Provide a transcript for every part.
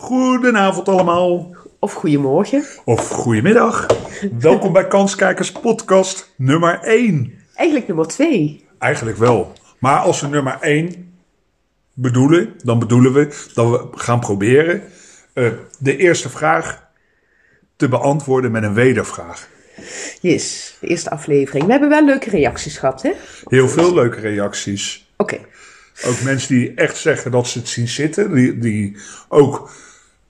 Goedenavond allemaal. Of goedemorgen. Of goedemiddag. Welkom bij Kanskijkers podcast nummer 1. Eigenlijk nummer 2. Eigenlijk wel. Maar als we nummer 1 bedoelen, dan bedoelen we dat we gaan proberen uh, de eerste vraag te beantwoorden met een wedervraag. Yes, de eerste aflevering. We hebben wel leuke reacties gehad, hè? Heel veel leuke reacties. Oké. Ook mensen die echt zeggen dat ze het zien zitten. Die, die ook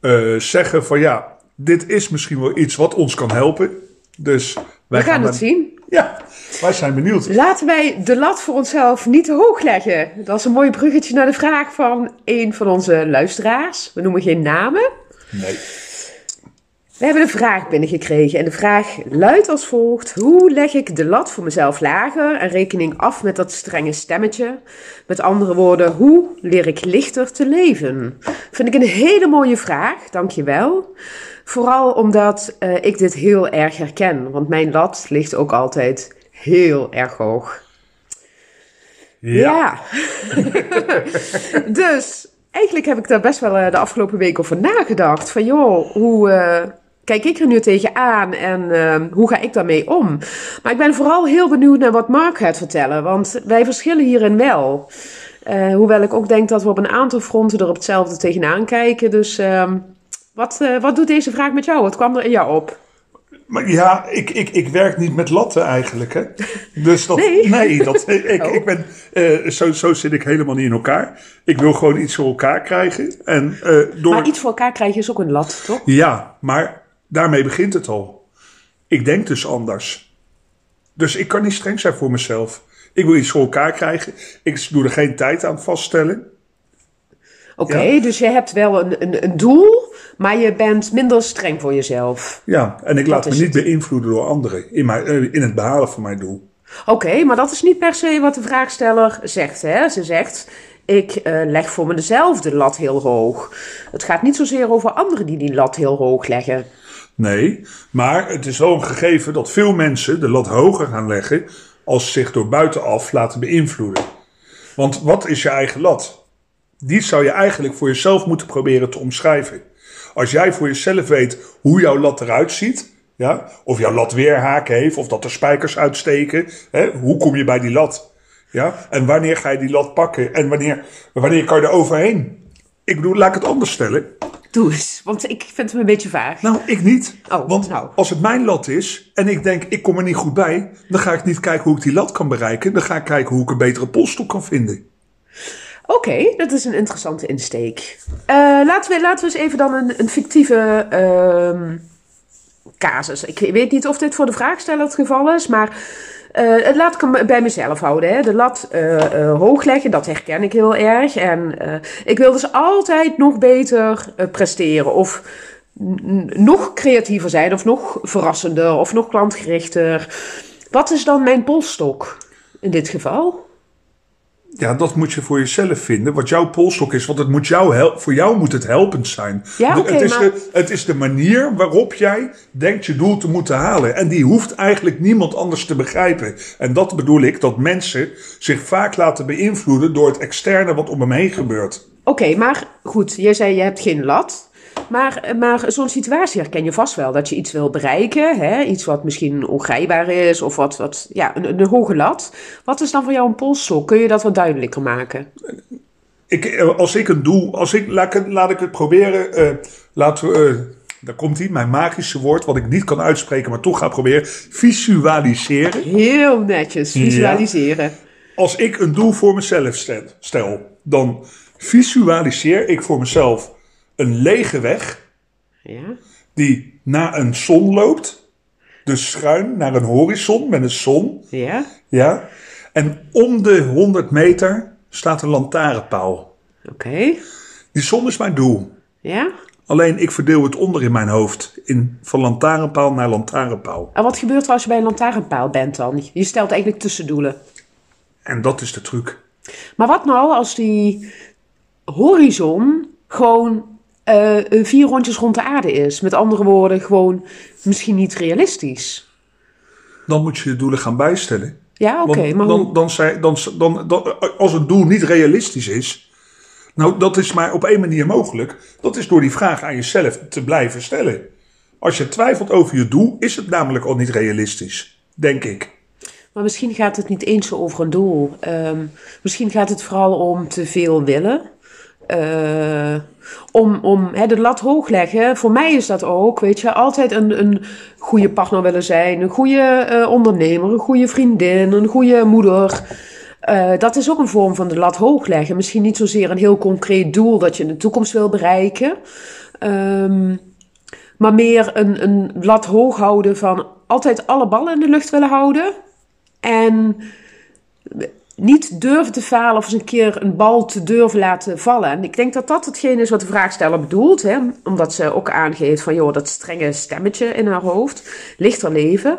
uh, zeggen van ja, dit is misschien wel iets wat ons kan helpen. Dus wij We gaan, het zien. Ja, wij zijn benieuwd. Laten wij de lat voor onszelf niet te hoog leggen. Dat is een mooi bruggetje naar de vraag van een van onze luisteraars. We noemen geen namen. Nee. We hebben een vraag binnengekregen en de vraag luidt als volgt: Hoe leg ik de lat voor mezelf lager en rekening af met dat strenge stemmetje? Met andere woorden, hoe leer ik lichter te leven? Vind ik een hele mooie vraag, dankjewel. Vooral omdat uh, ik dit heel erg herken, want mijn lat ligt ook altijd heel erg hoog. Ja. ja. dus eigenlijk heb ik daar best wel uh, de afgelopen week over nagedacht. Van joh, hoe. Uh, kijk ik er nu tegenaan en uh, hoe ga ik daarmee om? Maar ik ben vooral heel benieuwd naar wat Mark gaat vertellen, want wij verschillen hierin wel. Uh, hoewel ik ook denk dat we op een aantal fronten er op hetzelfde tegenaan kijken. Dus uh, wat, uh, wat doet deze vraag met jou? Wat kwam er in jou op? Maar ja, ik, ik, ik werk niet met latten eigenlijk. Hè? Dus dat, nee. nee dat, ik, oh. ik ben, uh, zo, zo zit ik helemaal niet in elkaar. Ik wil gewoon iets voor elkaar krijgen. En, uh, door... Maar iets voor elkaar krijgen is ook een lat, toch? Ja, maar daarmee begint het al. Ik denk dus anders. Dus ik kan niet streng zijn voor mezelf. Ik wil iets voor elkaar krijgen. Ik doe er geen tijd aan vaststellen. Oké, okay, ja. dus je hebt wel een, een, een, doel, maar je bent minder streng voor jezelf. Ja, en ik laat me niet het. beïnvloeden door anderen in, mijn, in het behalen van mijn doel. Oké, okay, maar dat is niet per se wat de vraagsteller zegt. Hè? Ze zegt, ik uh, leg voor mezelf de lat heel hoog. Het gaat niet zozeer over anderen die die lat heel hoog leggen. Nee, maar het is wel een gegeven dat veel mensen de lat hoger gaan leggen als ze zich door buitenaf laten beïnvloeden. Want wat is je eigen lat? Die zou je eigenlijk voor jezelf moeten proberen te omschrijven. Als jij voor jezelf weet hoe jouw lat eruit ziet, ja, of jouw lat weerhaken heeft, of dat er spijkers uitsteken, hè, hoe kom je bij die lat? Ja, en wanneer ga je die lat pakken en wanneer, wanneer kan je er overheen? Ik bedoel, laat ik het anders stellen. Doe eens, want ik vind hem een beetje vaag. Nou, ik niet. Oh, want nou. als het mijn lat is en ik denk, ik kom er niet goed bij, dan ga ik niet kijken hoe ik die lat kan bereiken. Dan ga ik kijken hoe ik een betere polstok kan vinden. Oké, okay, dat is een interessante insteek. Uh, laten, we, laten we eens even dan een, een fictieve uh, casus. Ik weet niet of dit voor de vraagsteller het geval is, maar uh, laat ik hem bij mezelf houden. Hè. De lat uh, hoog leggen, dat herken ik heel erg. En ik wil dus altijd nog beter presteren. Of nog creatiever zijn, of nog verrassender, of nog klantgerichter. Wat is dan mijn polstok in dit geval? Ja, dat moet je voor jezelf vinden. Wat jouw polstok is. Want het moet jou voor jou moet het helpend zijn. Ja, okay, het, is maar... de, het is de manier waarop jij denkt je doel te moeten halen. En die hoeft eigenlijk niemand anders te begrijpen. En dat bedoel ik, dat mensen zich vaak laten beïnvloeden door het externe wat om hem heen gebeurt. Oké, okay, maar goed, je zei je hebt geen lat. Maar, maar zo'n situatie herken je vast wel. Dat je iets wil bereiken. Hè? Iets wat misschien ongrijpbaar is. Of wat, wat ja, een, een hoge lat. Wat is dan voor jou een polsstok? Kun je dat wat duidelijker maken? Ik, als ik een doel... Als ik, laat, ik, laat ik het proberen. Uh, laten we... Uh, daar komt hij, mijn magische woord, wat ik niet kan uitspreken, maar toch ga proberen. Visualiseren. Heel netjes, visualiseren. Ja. Als ik een doel voor mezelf stel, dan visualiseer ik voor mezelf een lege weg. Ja. Die naar een zon loopt. Dus schuin naar een horizon met een zon. Ja. Ja. En om de 100 meter staat een lantaarnpaal. Oké. Die zon is mijn doel. Ja. Alleen ik verdeel het onder in mijn hoofd. In, van lantaarnpaal naar lantaarnpaal. En wat gebeurt er als je bij een lantaarnpaal bent dan? Je stelt eigenlijk tussendoelen. En dat is de truc. Maar wat nou als die horizon gewoon uh, vier rondjes rond de aarde is. Met andere woorden, gewoon misschien niet realistisch. Dan moet je je doelen gaan bijstellen. Ja, oké. Okay, maar dan, dan, dan, dan, dan, als een doel niet realistisch is, Nou, dat is maar op één manier mogelijk. Dat is door die vraag aan jezelf te blijven stellen. Als je twijfelt over je doel, is het namelijk al niet realistisch. Denk ik. Maar misschien gaat het niet eens over een doel. Ehm, misschien gaat het vooral om te veel willen. Uh, om om hè, de lat hoog leggen. Voor mij is dat ook, weet je, altijd een, een goede partner willen zijn. Een goede uh, ondernemer, een goede vriendin, een goede moeder. Uh, dat is ook een vorm van de lat hoog leggen. Misschien niet zozeer een heel concreet doel dat je in de toekomst wil bereiken. Um, maar meer een, een lat hoog houden van altijd alle ballen in de lucht willen houden. En niet durven te falen of eens een keer een bal te durven laten vallen. En ik denk dat dat hetgeen is wat de vraagsteller bedoelt. Hè? Omdat ze ook aangeeft van, joh, dat strenge stemmetje in haar hoofd. Lichter leven.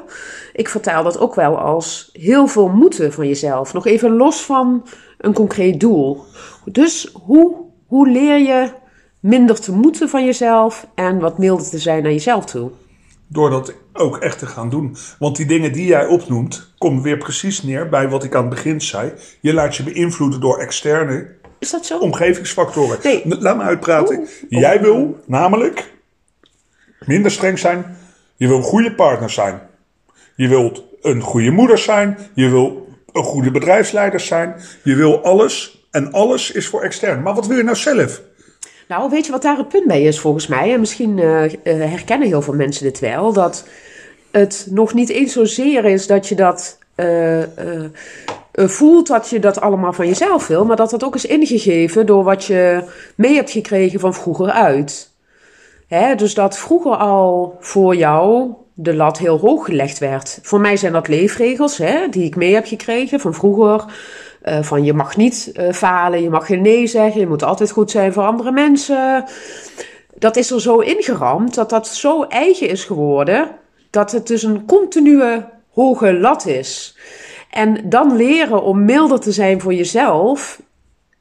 Ik vertaal dat ook wel als heel veel moeten van jezelf. Nog even los van een concreet doel. Dus hoe, hoe leer je minder te moeten van jezelf en wat milder te zijn naar jezelf toe? Door dat ook echt te gaan doen. Want die dingen die jij opnoemt, komen weer precies neer bij wat ik aan het begin zei. Je laat je beïnvloeden door externe Is dat zo? omgevingsfactoren. Nee. Laat me uitpraten. Oeh. Jij wil namelijk minder streng zijn. Je wil een goede partner zijn. Je wilt een goede moeder zijn. Je wil een goede bedrijfsleider zijn. Je wil alles. En alles is voor extern. Maar wat wil je nou zelf? Nou, weet je wat daar het punt bij is volgens mij? En misschien uh, uh, herkennen heel veel mensen dit wel. Dat het nog niet eens zozeer is dat je dat uh, voelt dat je dat allemaal van jezelf wil. Maar dat dat ook is ingegeven door wat je mee hebt gekregen van vroeger uit. Hè? Dus dat vroeger al voor jou de lat heel hoog gelegd werd. Voor mij zijn dat leefregels hè, die ik mee heb gekregen van vroeger. Uh, van je mag niet uh, falen, je mag geen nee zeggen, je moet altijd goed zijn voor andere mensen. Dat is er zo ingeramd dat dat zo eigen is geworden dat het dus een continue hoge lat is. En dan leren om milder te zijn voor jezelf,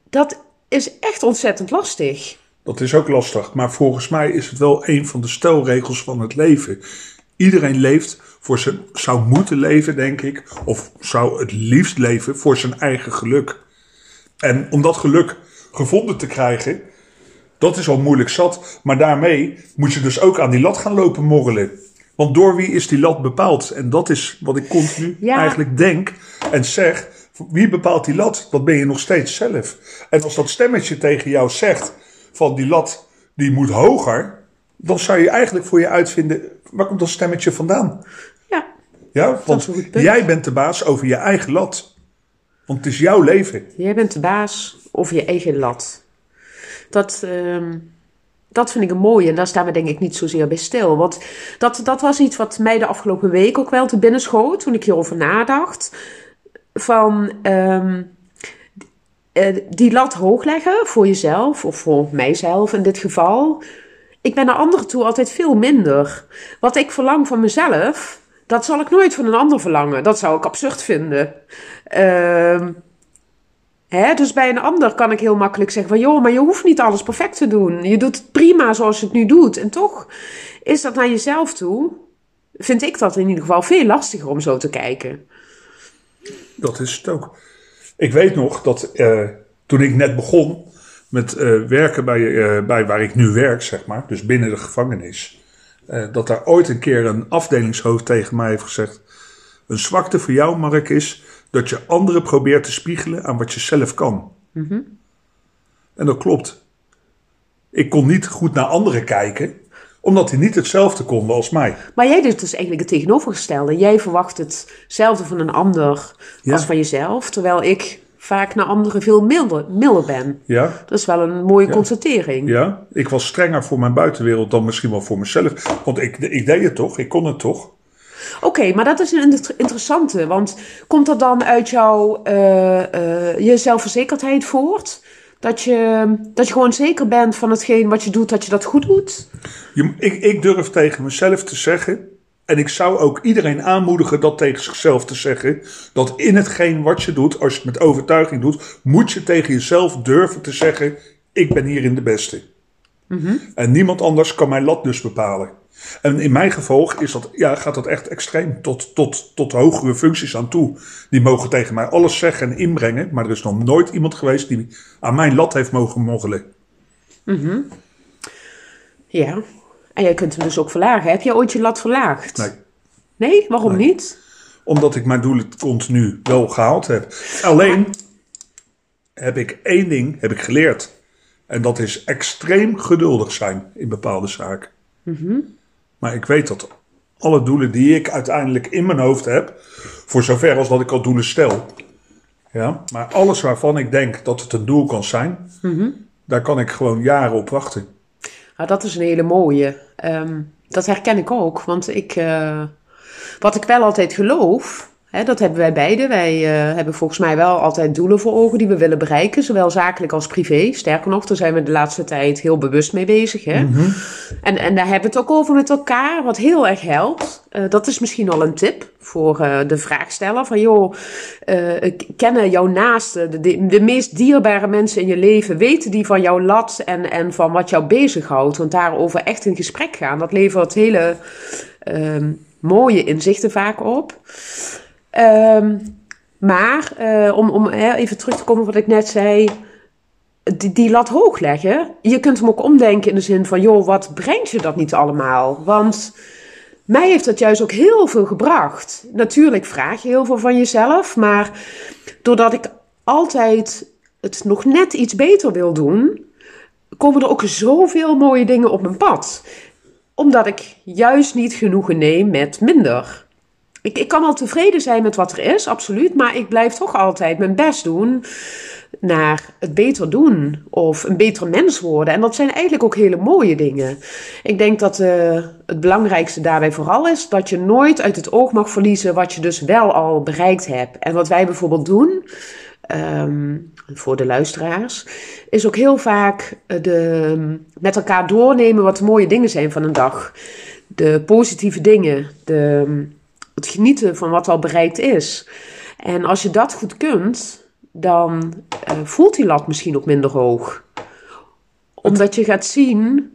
dat is echt ontzettend lastig. Dat is ook lastig, maar volgens mij is het wel een van de stelregels van het leven. Iedereen leeft voor zijn, zou moeten leven, denk ik, of zou het liefst leven voor zijn eigen geluk. En om dat geluk gevonden te krijgen, dat is al moeilijk zat. Maar daarmee moet je dus ook aan die lat gaan lopen morrelen. Want door wie is die lat bepaald? En dat is wat ik continu Ja. eigenlijk denk en zeg. Wie bepaalt die lat? Dat ben je nog steeds zelf. En als dat stemmetje tegen jou zegt van die lat die moet hoger, dan zou je eigenlijk voor je uitvinden waar komt dat stemmetje vandaan? Ja, Ja, want jij bent de baas over je eigen lat. Want het is jouw leven. jij bent de baas over je eigen lat. Dat, ehm, dat vind ik een mooie en daar staan we denk ik niet zozeer bij stil. Want dat, dat was iets wat mij de afgelopen week ook wel te binnen schoot toen ik hierover nadacht. Van ehm, eh, die lat hoog leggen voor jezelf, of voor mijzelf in dit geval. Ik ben naar anderen toe altijd veel minder. Wat ik verlang van mezelf, dat zal ik nooit van een ander verlangen. Dat zou ik absurd vinden. Ehm, dus bij een ander kan ik heel makkelijk zeggen van... joh, maar je hoeft niet alles perfect te doen. Je doet het prima zoals je het nu doet. En toch is dat naar jezelf toe... vind ik dat in ieder geval veel lastiger om zo te kijken. Dat is het ook. Ik weet nog dat eh, toen ik net begon met eh, werken bij, eh, bij waar ik nu werk, zeg maar, dus binnen de gevangenis, eh, dat daar ooit een keer een afdelingshoofd tegen mij heeft gezegd: Een zwakte voor jou, Mark, is dat je anderen probeert te spiegelen aan wat je zelf kan. En dat klopt. Ik kon niet goed naar anderen kijken, omdat hij niet hetzelfde konden als mij. Maar jij doet dus eigenlijk het tegenovergestelde. Jij verwacht hetzelfde van een ander Ja. als van jezelf. Terwijl ik vaak naar anderen veel milder, milder ben. Ja, Dat is wel een mooie Ja. constatering. Ja, ik was strenger voor mijn buitenwereld dan misschien wel voor mezelf. Want ik, ik deed het toch, ik kon het toch. Oké, maar dat is een inter- interessante. Want komt dat dan uit jouw eh, je zelfverzekerdheid voort? Dat je, dat je gewoon zeker bent van hetgeen wat je doet, dat je dat goed doet? Je, ik, ik durf tegen mezelf te zeggen, en ik zou ook iedereen aanmoedigen dat tegen zichzelf te zeggen, dat in hetgeen wat je doet, als je het met overtuiging doet, moet je tegen jezelf durven te zeggen, ik ben hierin de beste. En niemand anders kan mijn lat dus bepalen. En in mijn gevolg is dat, ja, gaat dat echt extreem tot, tot, tot hogere functies aan toe. Die mogen tegen mij alles zeggen en inbrengen. Maar er is nog nooit iemand geweest die aan mijn lat heeft mogen moggelen. Ja. En jij kunt hem dus ook verlagen. Heb jij ooit je lat verlaagd? Nee. Nee? Waarom Nee. niet? Omdat ik mijn doelen continu wel gehaald heb. Alleen heb ik één ding heb ik geleerd. En dat is extreem geduldig zijn in bepaalde zaken. Maar ik weet dat alle doelen die ik uiteindelijk in mijn hoofd heb, voor zover als dat ik al doelen stel. Ja, maar alles waarvan ik denk dat het een doel kan zijn, daar kan ik gewoon jaren op wachten. Nou, dat is een hele mooie. Ehm, dat herken ik ook. Want ik, eh, wat ik wel altijd geloof, dat hebben wij beiden. Wij eh, hebben volgens mij wel altijd doelen voor ogen die we willen bereiken. Zowel zakelijk als privé. Sterker nog, daar zijn we de laatste tijd heel bewust mee bezig. Hè? En, en daar hebben we het ook over met elkaar. Wat heel erg helpt. Eh, dat is misschien al een tip voor eh, de vraagsteller. Van joh, kennen jouw naasten, de, de, de meest dierbare mensen in je leven, weten die van jouw lat en, en van wat jou bezighoudt. Want daarover echt in gesprek gaan, dat levert hele ehm, mooie inzichten vaak op. Ehm, maar eh, om, om even terug te komen op wat ik net zei. Die, die lat hoog leggen. Je kunt hem ook omdenken in de zin van: joh, wat brengt je dat niet allemaal? Want mij heeft dat juist ook heel veel gebracht. Natuurlijk vraag je heel veel van jezelf, maar doordat ik altijd het nog net iets beter wil doen, komen er ook zoveel mooie dingen op mijn pad. Omdat ik juist niet genoegen neem met minder. Ik, ik kan wel tevreden zijn met wat er is, absoluut, maar ik blijf toch altijd mijn best doen naar het beter doen of een beter mens worden. En dat zijn eigenlijk ook hele mooie dingen. Ik denk dat eh, het belangrijkste daarbij vooral is dat je nooit uit het oog mag verliezen wat je dus wel al bereikt hebt. En wat wij bijvoorbeeld doen, ehm, voor de luisteraars, is ook heel vaak eh, de, met elkaar doornemen wat de mooie dingen zijn van een dag. De positieve dingen, de, het genieten van wat al bereikt is. En als je dat goed kunt, dan eh, voelt die lat misschien ook minder hoog. Omdat je gaat zien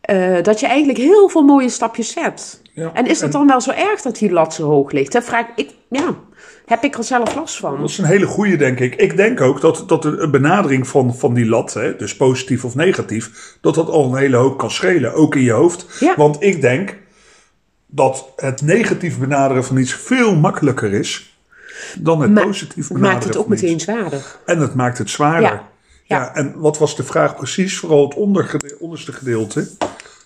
eh, dat je eigenlijk heel veel mooie stapjes zet. Ja, En is het dan wel zo erg dat die lat zo hoog ligt? Dat vraag ik, ja, heb ik er zelf last van? Dat is een hele goede, denk ik. Ik denk ook dat, dat een benadering van, van die lat, hè, dus positief of negatief, dat dat al een hele hoop kan schelen, ook in je hoofd. Ja. Want ik denk dat het negatief benaderen van iets veel makkelijker is dan het Ma- positief Het benaderen maakt het ook meteen zwaarder. En het maakt het zwaarder. Ja. Ja. Ja. en wat was de vraag precies? Vooral het ondergede- onderste gedeelte.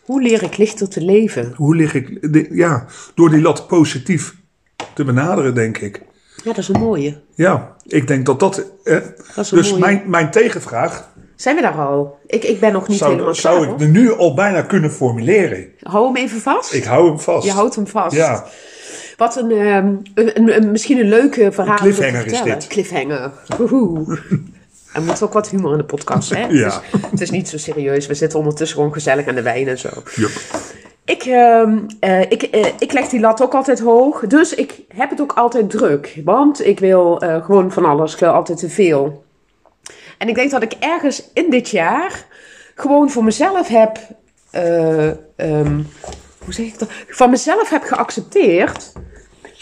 Hoe leer ik lichter te leven? Hoe lig ik? de- ja, door die lat positief te benaderen, denk ik. Ja, dat is een mooie. Ja, ik denk dat dat. Eh, Dat dus mooie. mijn, mijn tegenvraag Zijn we daar al? Ik, ik ben nog niet helemaal zou, klaar. zou ik hoor. er nu al bijna kunnen formuleren. Hou hem even vast. Ik hou hem vast. Je houdt hem vast. Ja, Wat een, ehm, een, een, een- misschien een leuke verhaal. cliffhanger is dit. Cliffhanger. Woehoe. Er moet ook wat humor in de podcast, hè? Ja. Het, is, het is niet zo serieus. We zitten ondertussen gewoon gezellig aan de wijn en zo. Jup. Ik, ehm, eh, ik, eh, ik leg die lat ook altijd hoog. Dus ik heb het ook altijd druk. Want ik wil eh, gewoon van alles. Ik wil altijd te veel. En ik denk dat ik ergens in dit jaar gewoon voor mezelf heb. eh, ehm, hoe zeg ik dat? Van mezelf heb geaccepteerd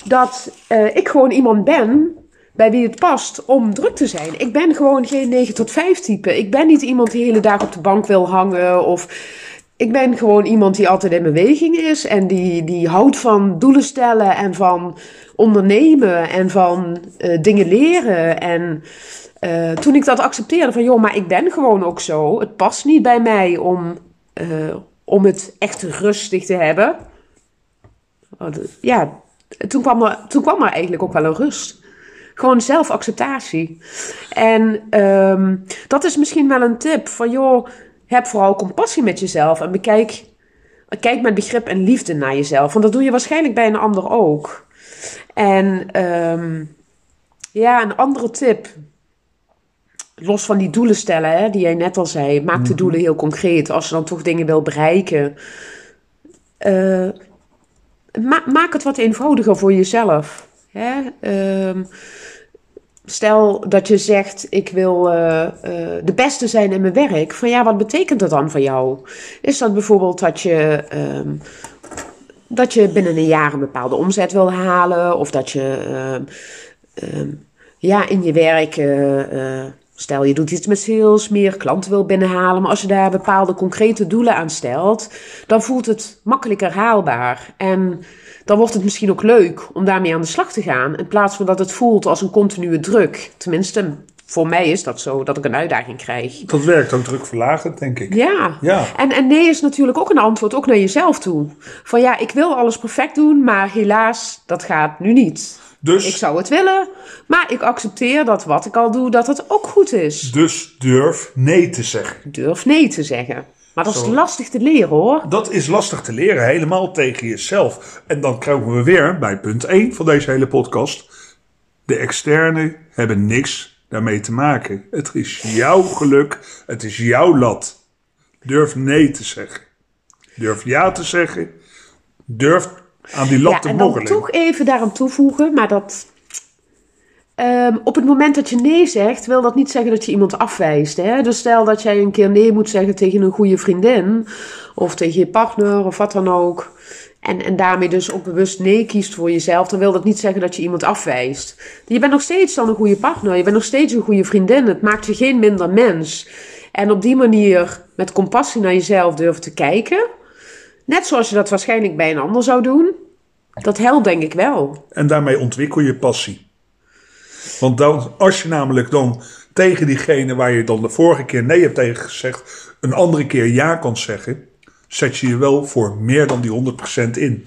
dat eh, ik gewoon iemand ben bij wie het past om druk te zijn. Ik ben gewoon geen 9 tot 5 type. Ik ben niet iemand die de hele dag op de bank wil hangen of ik ben gewoon iemand die altijd in beweging is en die, die houdt van doelen stellen en van ondernemen en van eh, dingen leren. En eh, toen ik dat accepteerde van joh, maar ik ben gewoon ook zo. Het past niet bij mij om, eh, om het echt rustig te hebben. Ja, toen kwam, er, toen kwam er eigenlijk ook wel een rust. Gewoon zelfacceptatie. En ehm, dat is misschien wel een tip van joh, heb vooral compassie met jezelf en bekijk, kijk met begrip en liefde naar jezelf. Want dat doe je waarschijnlijk bij een ander ook. En ehm, ja, een andere tip. Los van die doelen stellen, hè, die jij net al zei. Maak de doelen heel concreet. Als je dan toch dingen wil bereiken. Eh, ma- maak het wat eenvoudiger voor jezelf. Hè? Ehm, stel dat je zegt: Ik wil eh, de beste zijn in mijn werk. Van ja, wat betekent dat dan voor jou? Is dat bijvoorbeeld dat je. ehm, dat je binnen een jaar een bepaalde omzet wil halen, of dat je ehm, ja, in je werk, stel je doet iets met sales, meer klanten wil binnenhalen, maar als je daar bepaalde concrete doelen aan stelt, dan voelt het makkelijker haalbaar. En dan wordt het misschien ook leuk om daarmee aan de slag te gaan, in plaats van dat het voelt als een continue druk. Tenminste, voor mij is dat zo, dat ik een uitdaging krijg. Dat werkt ook drukverlagend, denk ik. Ja. Ja. En, en nee is natuurlijk ook een antwoord, ook naar jezelf toe. Van ja, ik wil alles perfect doen, maar helaas, dat gaat nu niet. Dus, Ik zou het willen, maar ik accepteer dat wat ik al doe, dat het ook goed is. dus durf nee te zeggen. Durf nee te zeggen. Maar dat is Zo. lastig te leren hoor. Dat is lastig te leren, helemaal tegen jezelf. En dan komen we weer bij punt 1 van deze hele podcast. De externe hebben niks daarmee te maken. Het is jouw geluk, het is jouw lat. Durf nee te zeggen. Durf ja te zeggen. Durf aan die Ja, en dan toch even daaraan toevoegen, maar dat. ehm, op het moment dat je nee zegt, wil dat niet zeggen dat je iemand afwijst. Hè? Dus stel dat jij een keer nee moet zeggen tegen een goede vriendin, of tegen je partner, of wat dan ook. En, en daarmee dus ook bewust nee kiest voor jezelf, dan wil dat niet zeggen dat je iemand afwijst. Je bent nog steeds dan een goede partner, je bent nog steeds een goede vriendin. Het maakt je geen minder mens. En op die manier met compassie naar jezelf durven te kijken, net zoals je dat waarschijnlijk bij een ander zou doen, dat helpt denk ik wel. En daarmee ontwikkel je passie. Want dan, als je namelijk dan tegen diegene waar je dan de vorige keer nee hebt tegen gezegd, een andere keer ja kan zeggen, zet je je wel voor meer dan die 100% in.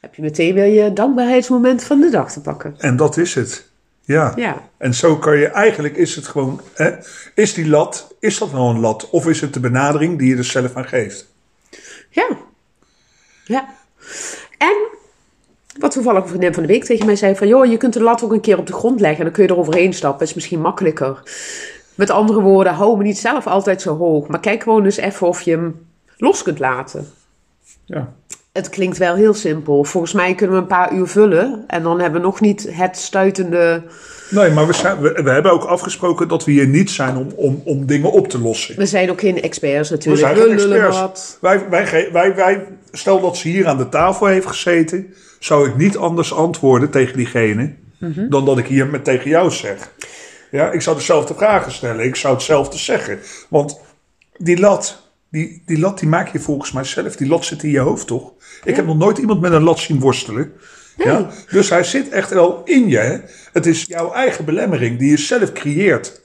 Heb je meteen weer je dankbaarheidsmoment van de dag te pakken. En dat is het. Ja. Ja. En zo kan je, eigenlijk is het gewoon, hè, is die lat, is dat nou een lat? Of is het de benadering die je er zelf aan geeft? Ja. Ja. En wat toevallig een vriendin van de week tegen mij zei van... joh, je kunt de lat ook een keer op de grond leggen en dan kun je er overheen stappen. is misschien makkelijker. Met andere woorden, hou me niet zelf altijd zo hoog. Maar kijk gewoon eens even of je hem los kunt laten. Ja. Het klinkt wel heel simpel. Volgens mij kunnen we een paar uur vullen. En dan hebben we nog niet het stuitende... Nee, maar we, zijn, we, we hebben ook afgesproken dat we hier niet zijn om, om, om dingen op te lossen. We zijn ook geen experts We natuurlijk. zijn geen experts. Wij, wij, wij, wij, stel dat ze hier aan de tafel heeft gezeten, zou ik niet anders antwoorden tegen diegene Mhm. dan dat ik hier met tegen jou zeg. Ja, ik zou dezelfde vragen stellen. Ik zou hetzelfde zeggen. Want die lat, die, die lat die maak je volgens mij zelf. Die lat zit in je hoofd, toch? Ik heb nog nooit iemand met een lat zien worstelen. Ja? Dus hij zit echt wel in je. Hè? Het is jouw eigen belemmering die je zelf creëert.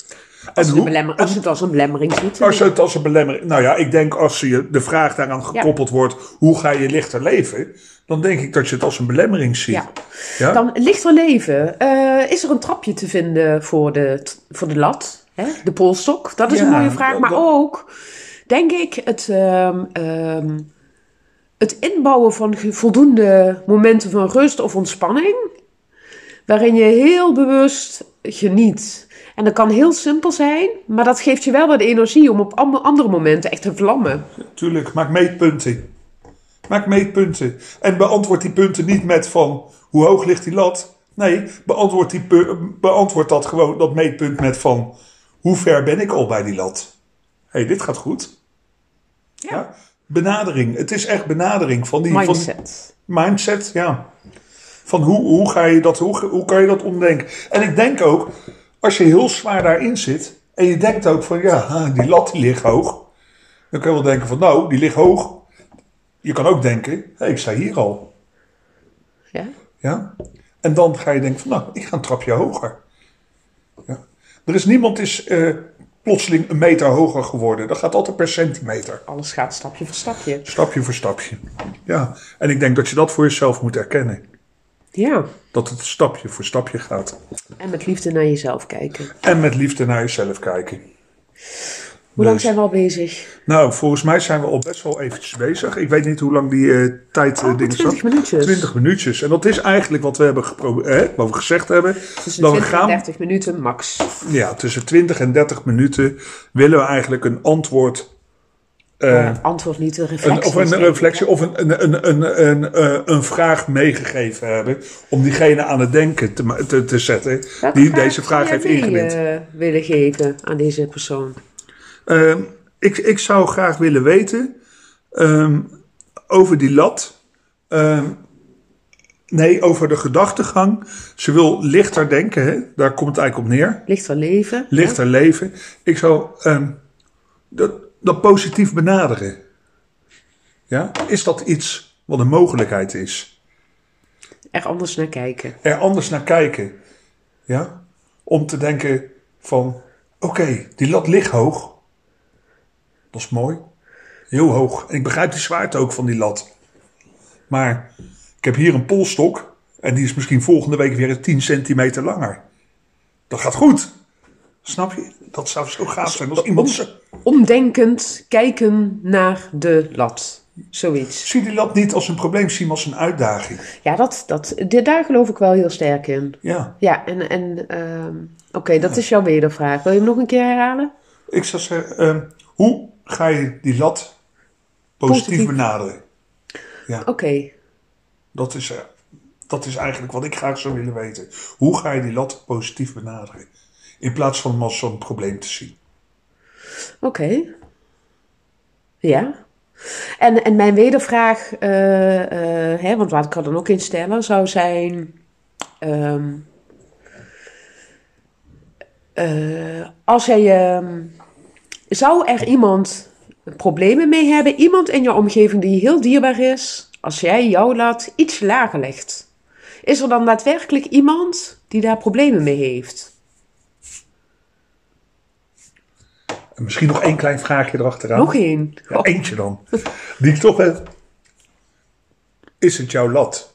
Als, En belemmer- als het als een belemmering ziet. als je het als een belemmering. Nou ja, ik denk als je de vraag daaraan gekoppeld wordt: hoe ga je lichter leven? Dan denk ik dat je het als een belemmering ziet. Ja. Ja? Dan lichter leven. Eh, is er een trapje te vinden voor de, voor de lat? Hè? De polstok? Dat is Ja, een mooie vraag. Maar dat- ook, denk ik, het, ehm, ehm, het inbouwen van voldoende momenten van rust of ontspanning. Waarin je heel bewust geniet. En dat kan heel simpel zijn, maar dat geeft je wel wat energie om op andere momenten echt te vlammen. Tuurlijk, maak meetpunten. Maak meetpunten. En beantwoord die punten niet met van hoe hoog ligt die lat. Nee, beantwoord, die beantwoord dat gewoon, dat meetpunt met van hoe ver ben ik al bij die lat. Hé, hey, dit gaat goed. Ja. Benadering. Het is echt benadering van die Van, Mindset. mindset, ja. Van hoe, hoe, ga je dat, hoe, hoe kan je dat omdenken? En ik denk ook, als je heel zwaar daarin zit... en je denkt ook van, ja, die lat die ligt hoog... dan kun je wel denken van, nou, die ligt hoog. Je kan ook denken, hé, ik sta hier al. Ja? Ja? En dan ga je denken van, nou, ik ga een trapje hoger. Ja. Er is niemand is eh, plotseling een meter hoger geworden. Dat gaat altijd per centimeter. Alles gaat stapje voor stapje. Stapje voor stapje. Ja, en ik denk dat je dat voor jezelf moet erkennen. Ja. Dat het stapje voor stapje gaat. En met liefde naar jezelf kijken. En met liefde naar jezelf kijken. Hoe lang Dus- zijn we al bezig? Nou, volgens mij zijn we al best wel eventjes bezig. Ik weet niet hoe lang die eh, tijd eh, Oh, dingen 20 staat. minuutjes. 20 minuutjes. En dat is eigenlijk wat we hebben eh, wat we gezegd hebben. Tussen we 20 en gaan, 30 minuten max. ja, tussen 20 en 30 minuten willen we eigenlijk een antwoord eh, Eh, antwoord niet, een een, reflectie. of een reflectie of een, een, een, een, een, eh, een vraag meegegeven hebben. Om diegene aan het denken te, te, te zetten. Welke Die deze vraag heeft ingediend. eh, willen geven aan deze persoon. Ehm, ik, ik zou graag willen weten ehm, over die lat. Ehm, nee, over de gedachtegang. Ze wil lichter denken, hè? daar komt het eigenlijk op neer. Lichter leven. Lichter leven. Ik zou dat, dat positief benaderen. Ja? Is dat iets wat een mogelijkheid is? Er anders naar kijken. Er anders naar kijken. Ja? Om te denken van, oké, die lat ligt hoog. Dat is mooi. Heel hoog. En ik begrijp die zwaarte ook van die lat. Maar ik heb hier een polstok. En die is misschien volgende week weer 10 centimeter langer. Dat gaat goed. Snap je? Dat zou zo gaaf zijn als iemand... Omdenkend kijken naar de lat. Zoiets. Zie die lat niet als een probleem, zie als een uitdaging. Ja, dat, dat, daar geloof ik wel heel sterk in. Ja. Ja, en, en ehm, oké, dat is jouw wedervraag. Wil je hem nog een keer herhalen? Ik zou zeggen, ehm, hoe ga je die lat positief, Positief. benaderen? Oké, Dat is, eh, dat is eigenlijk wat ik graag zou willen weten. Hoe ga je die lat positief benaderen? In plaats van hem als zo'n probleem te zien. oké. Ja. En, en mijn wedervraag, eh, eh, hè, want wat ik er dan ook in stellen, zou zijn... ehm, eh, als jij... ehm, zou er iemand problemen mee hebben? Iemand in je omgeving die heel dierbaar is, als jij jouw lat iets lager legt? Is er dan daadwerkelijk iemand die daar problemen mee heeft? En misschien nog één klein vraagje erachteraan. Nog één. Ja, eentje dan. Die ik toch heb. Is het jouw lat?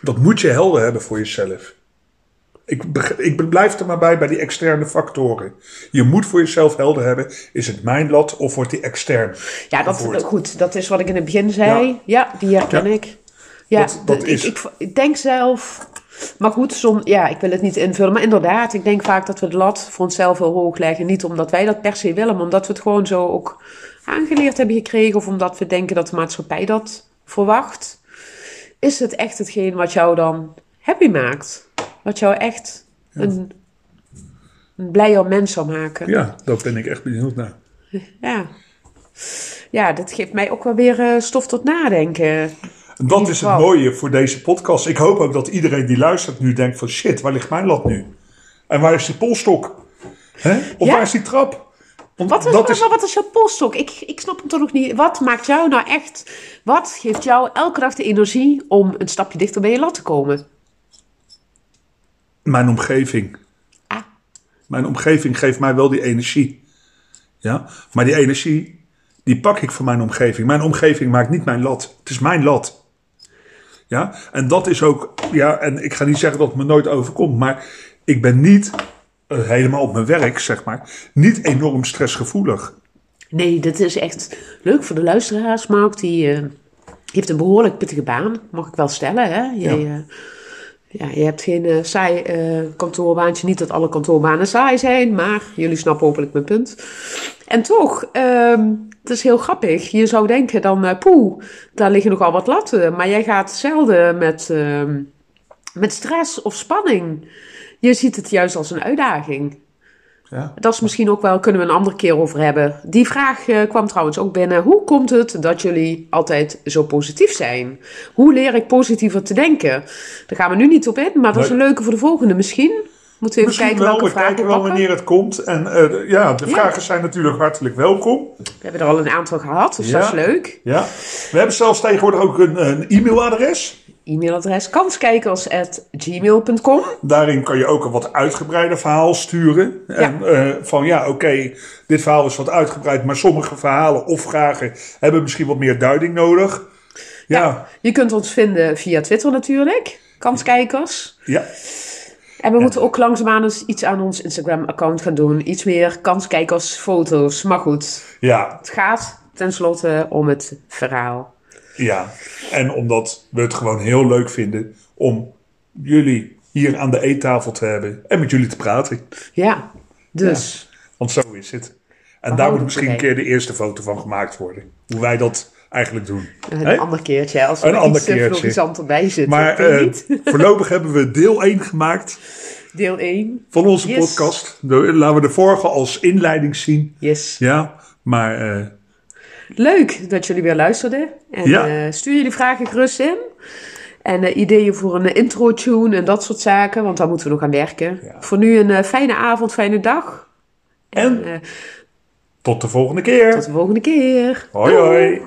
Dat moet je helder hebben voor jezelf. Ik, ik blijf er maar bij bij die externe factoren. Je moet voor jezelf helder hebben. Is het mijn lat of wordt die extern? Ja, dat, goed, dat is wat ik in het begin zei. Ja, die herken Ja. ik. Ja, Dat- dat ik, is- Ik, ik denk zelf... Maar goed, som, ja, ik wil het niet invullen. Maar inderdaad, ik denk vaak dat we de lat voor onszelf heel hoog leggen. Niet omdat wij dat per se willen, maar omdat we het gewoon zo ook aangeleerd hebben gekregen. Of omdat we denken dat de maatschappij dat verwacht. Is het echt hetgeen wat jou dan happy maakt? Wat jou echt een, een blijer mens zal maken? Ja, daar ben ik echt benieuwd naar. Ja. Ja, dat geeft mij ook wel weer eh, stof tot nadenken. En dat is het mooie voor deze podcast. Ik hoop ook dat iedereen die luistert nu denkt van shit, waar ligt mijn lat nu? En waar is die polstok? Hè? Of Ja. waar is die trap? Want Wat is, dat is, wat is jouw polstok? Ik, ik snap hem toch nog niet. Wat maakt jou nou echt... Wat geeft jou elke dag de energie om een stapje dichter bij je lat te komen? Mijn omgeving. Ah. Mijn omgeving geeft mij wel die energie. Ja? Maar die energie, die pak ik van mijn omgeving. Mijn omgeving maakt niet mijn lat. Het is mijn lat. Ja? En dat is ook, ja, en ik ga niet zeggen dat het me nooit overkomt, maar ik ben niet eh, helemaal op mijn werk, zeg maar, niet enorm stressgevoelig. Nee, dit is echt leuk voor de luisteraars. Mark, die eh, heeft een behoorlijk pittige baan. Mag ik wel stellen, hè? Ja. eh, ja, je hebt geen eh, saai eh, kantoorbaantje. Niet dat alle kantoorbanen saai zijn, maar jullie snappen hopelijk mijn punt. En toch, ehm, het is heel grappig. Je zou denken dan, eh poeh, daar liggen nogal wat latten. Maar jij gaat zelden met, ehm, met stress of spanning. Je ziet het juist als een uitdaging. Ja? Dat is misschien ook wel, kunnen we een andere keer over hebben. Die vraag eh, kwam trouwens ook binnen. Hoe komt het dat jullie altijd zo positief zijn? Hoe leer ik positiever te denken? Daar gaan we nu niet op in, maar dat is een leuke voor de volgende misschien. Moeten we even Misschien kijken wel, welke we vragen kijken we wel pakken. wanneer het komt. En eh, ja, de Ja. vragen zijn natuurlijk hartelijk welkom. We hebben er al een aantal gehad, dus Ja. dat is leuk. Ja. We hebben zelfs tegenwoordig ook een, een e-mailadres. E-mailadres kanskijkers.gmail.com Daarin kan je ook een wat uitgebreider verhaal sturen. En eh, van ja, oké, dit verhaal is wat uitgebreid, maar sommige verhalen of vragen hebben misschien wat meer duiding nodig. Ja, ja. Je kunt ons vinden via Twitter natuurlijk, Kanskijkers. En we moeten ook langzaamaan eens iets aan ons Instagram-account gaan doen. Iets meer kanskijkersfoto's. Maar goed, ja, het gaat tenslotte om het verhaal. Ja. En omdat we het gewoon heel leuk vinden om jullie hier aan de eettafel te hebben en met jullie te praten. Ja, dus. Want zo is het. En We daar moet houden misschien een keer de eerste foto van gemaakt worden. Hoe wij dat eigenlijk doen. Een Hè? ander keertje, als Een er ander iets eh, keertje. florissanter bij zit. Maar niet? voorlopig hebben we deel 1 gemaakt Deel 1. van onze Yes. podcast. Laten we de vorige als inleiding zien. Yes. Ja, maar eh, Leuk dat jullie weer luisterden. En Ja. eh, stuur jullie vragen gerust in. En eh, ideeën voor een eh, intro-tune en dat soort zaken, want daar moeten we nog aan werken. Ja. Voor nu een fijne avond, fijne dag. en tot de volgende keer. tot de volgende keer. Hoi Doei. hoi.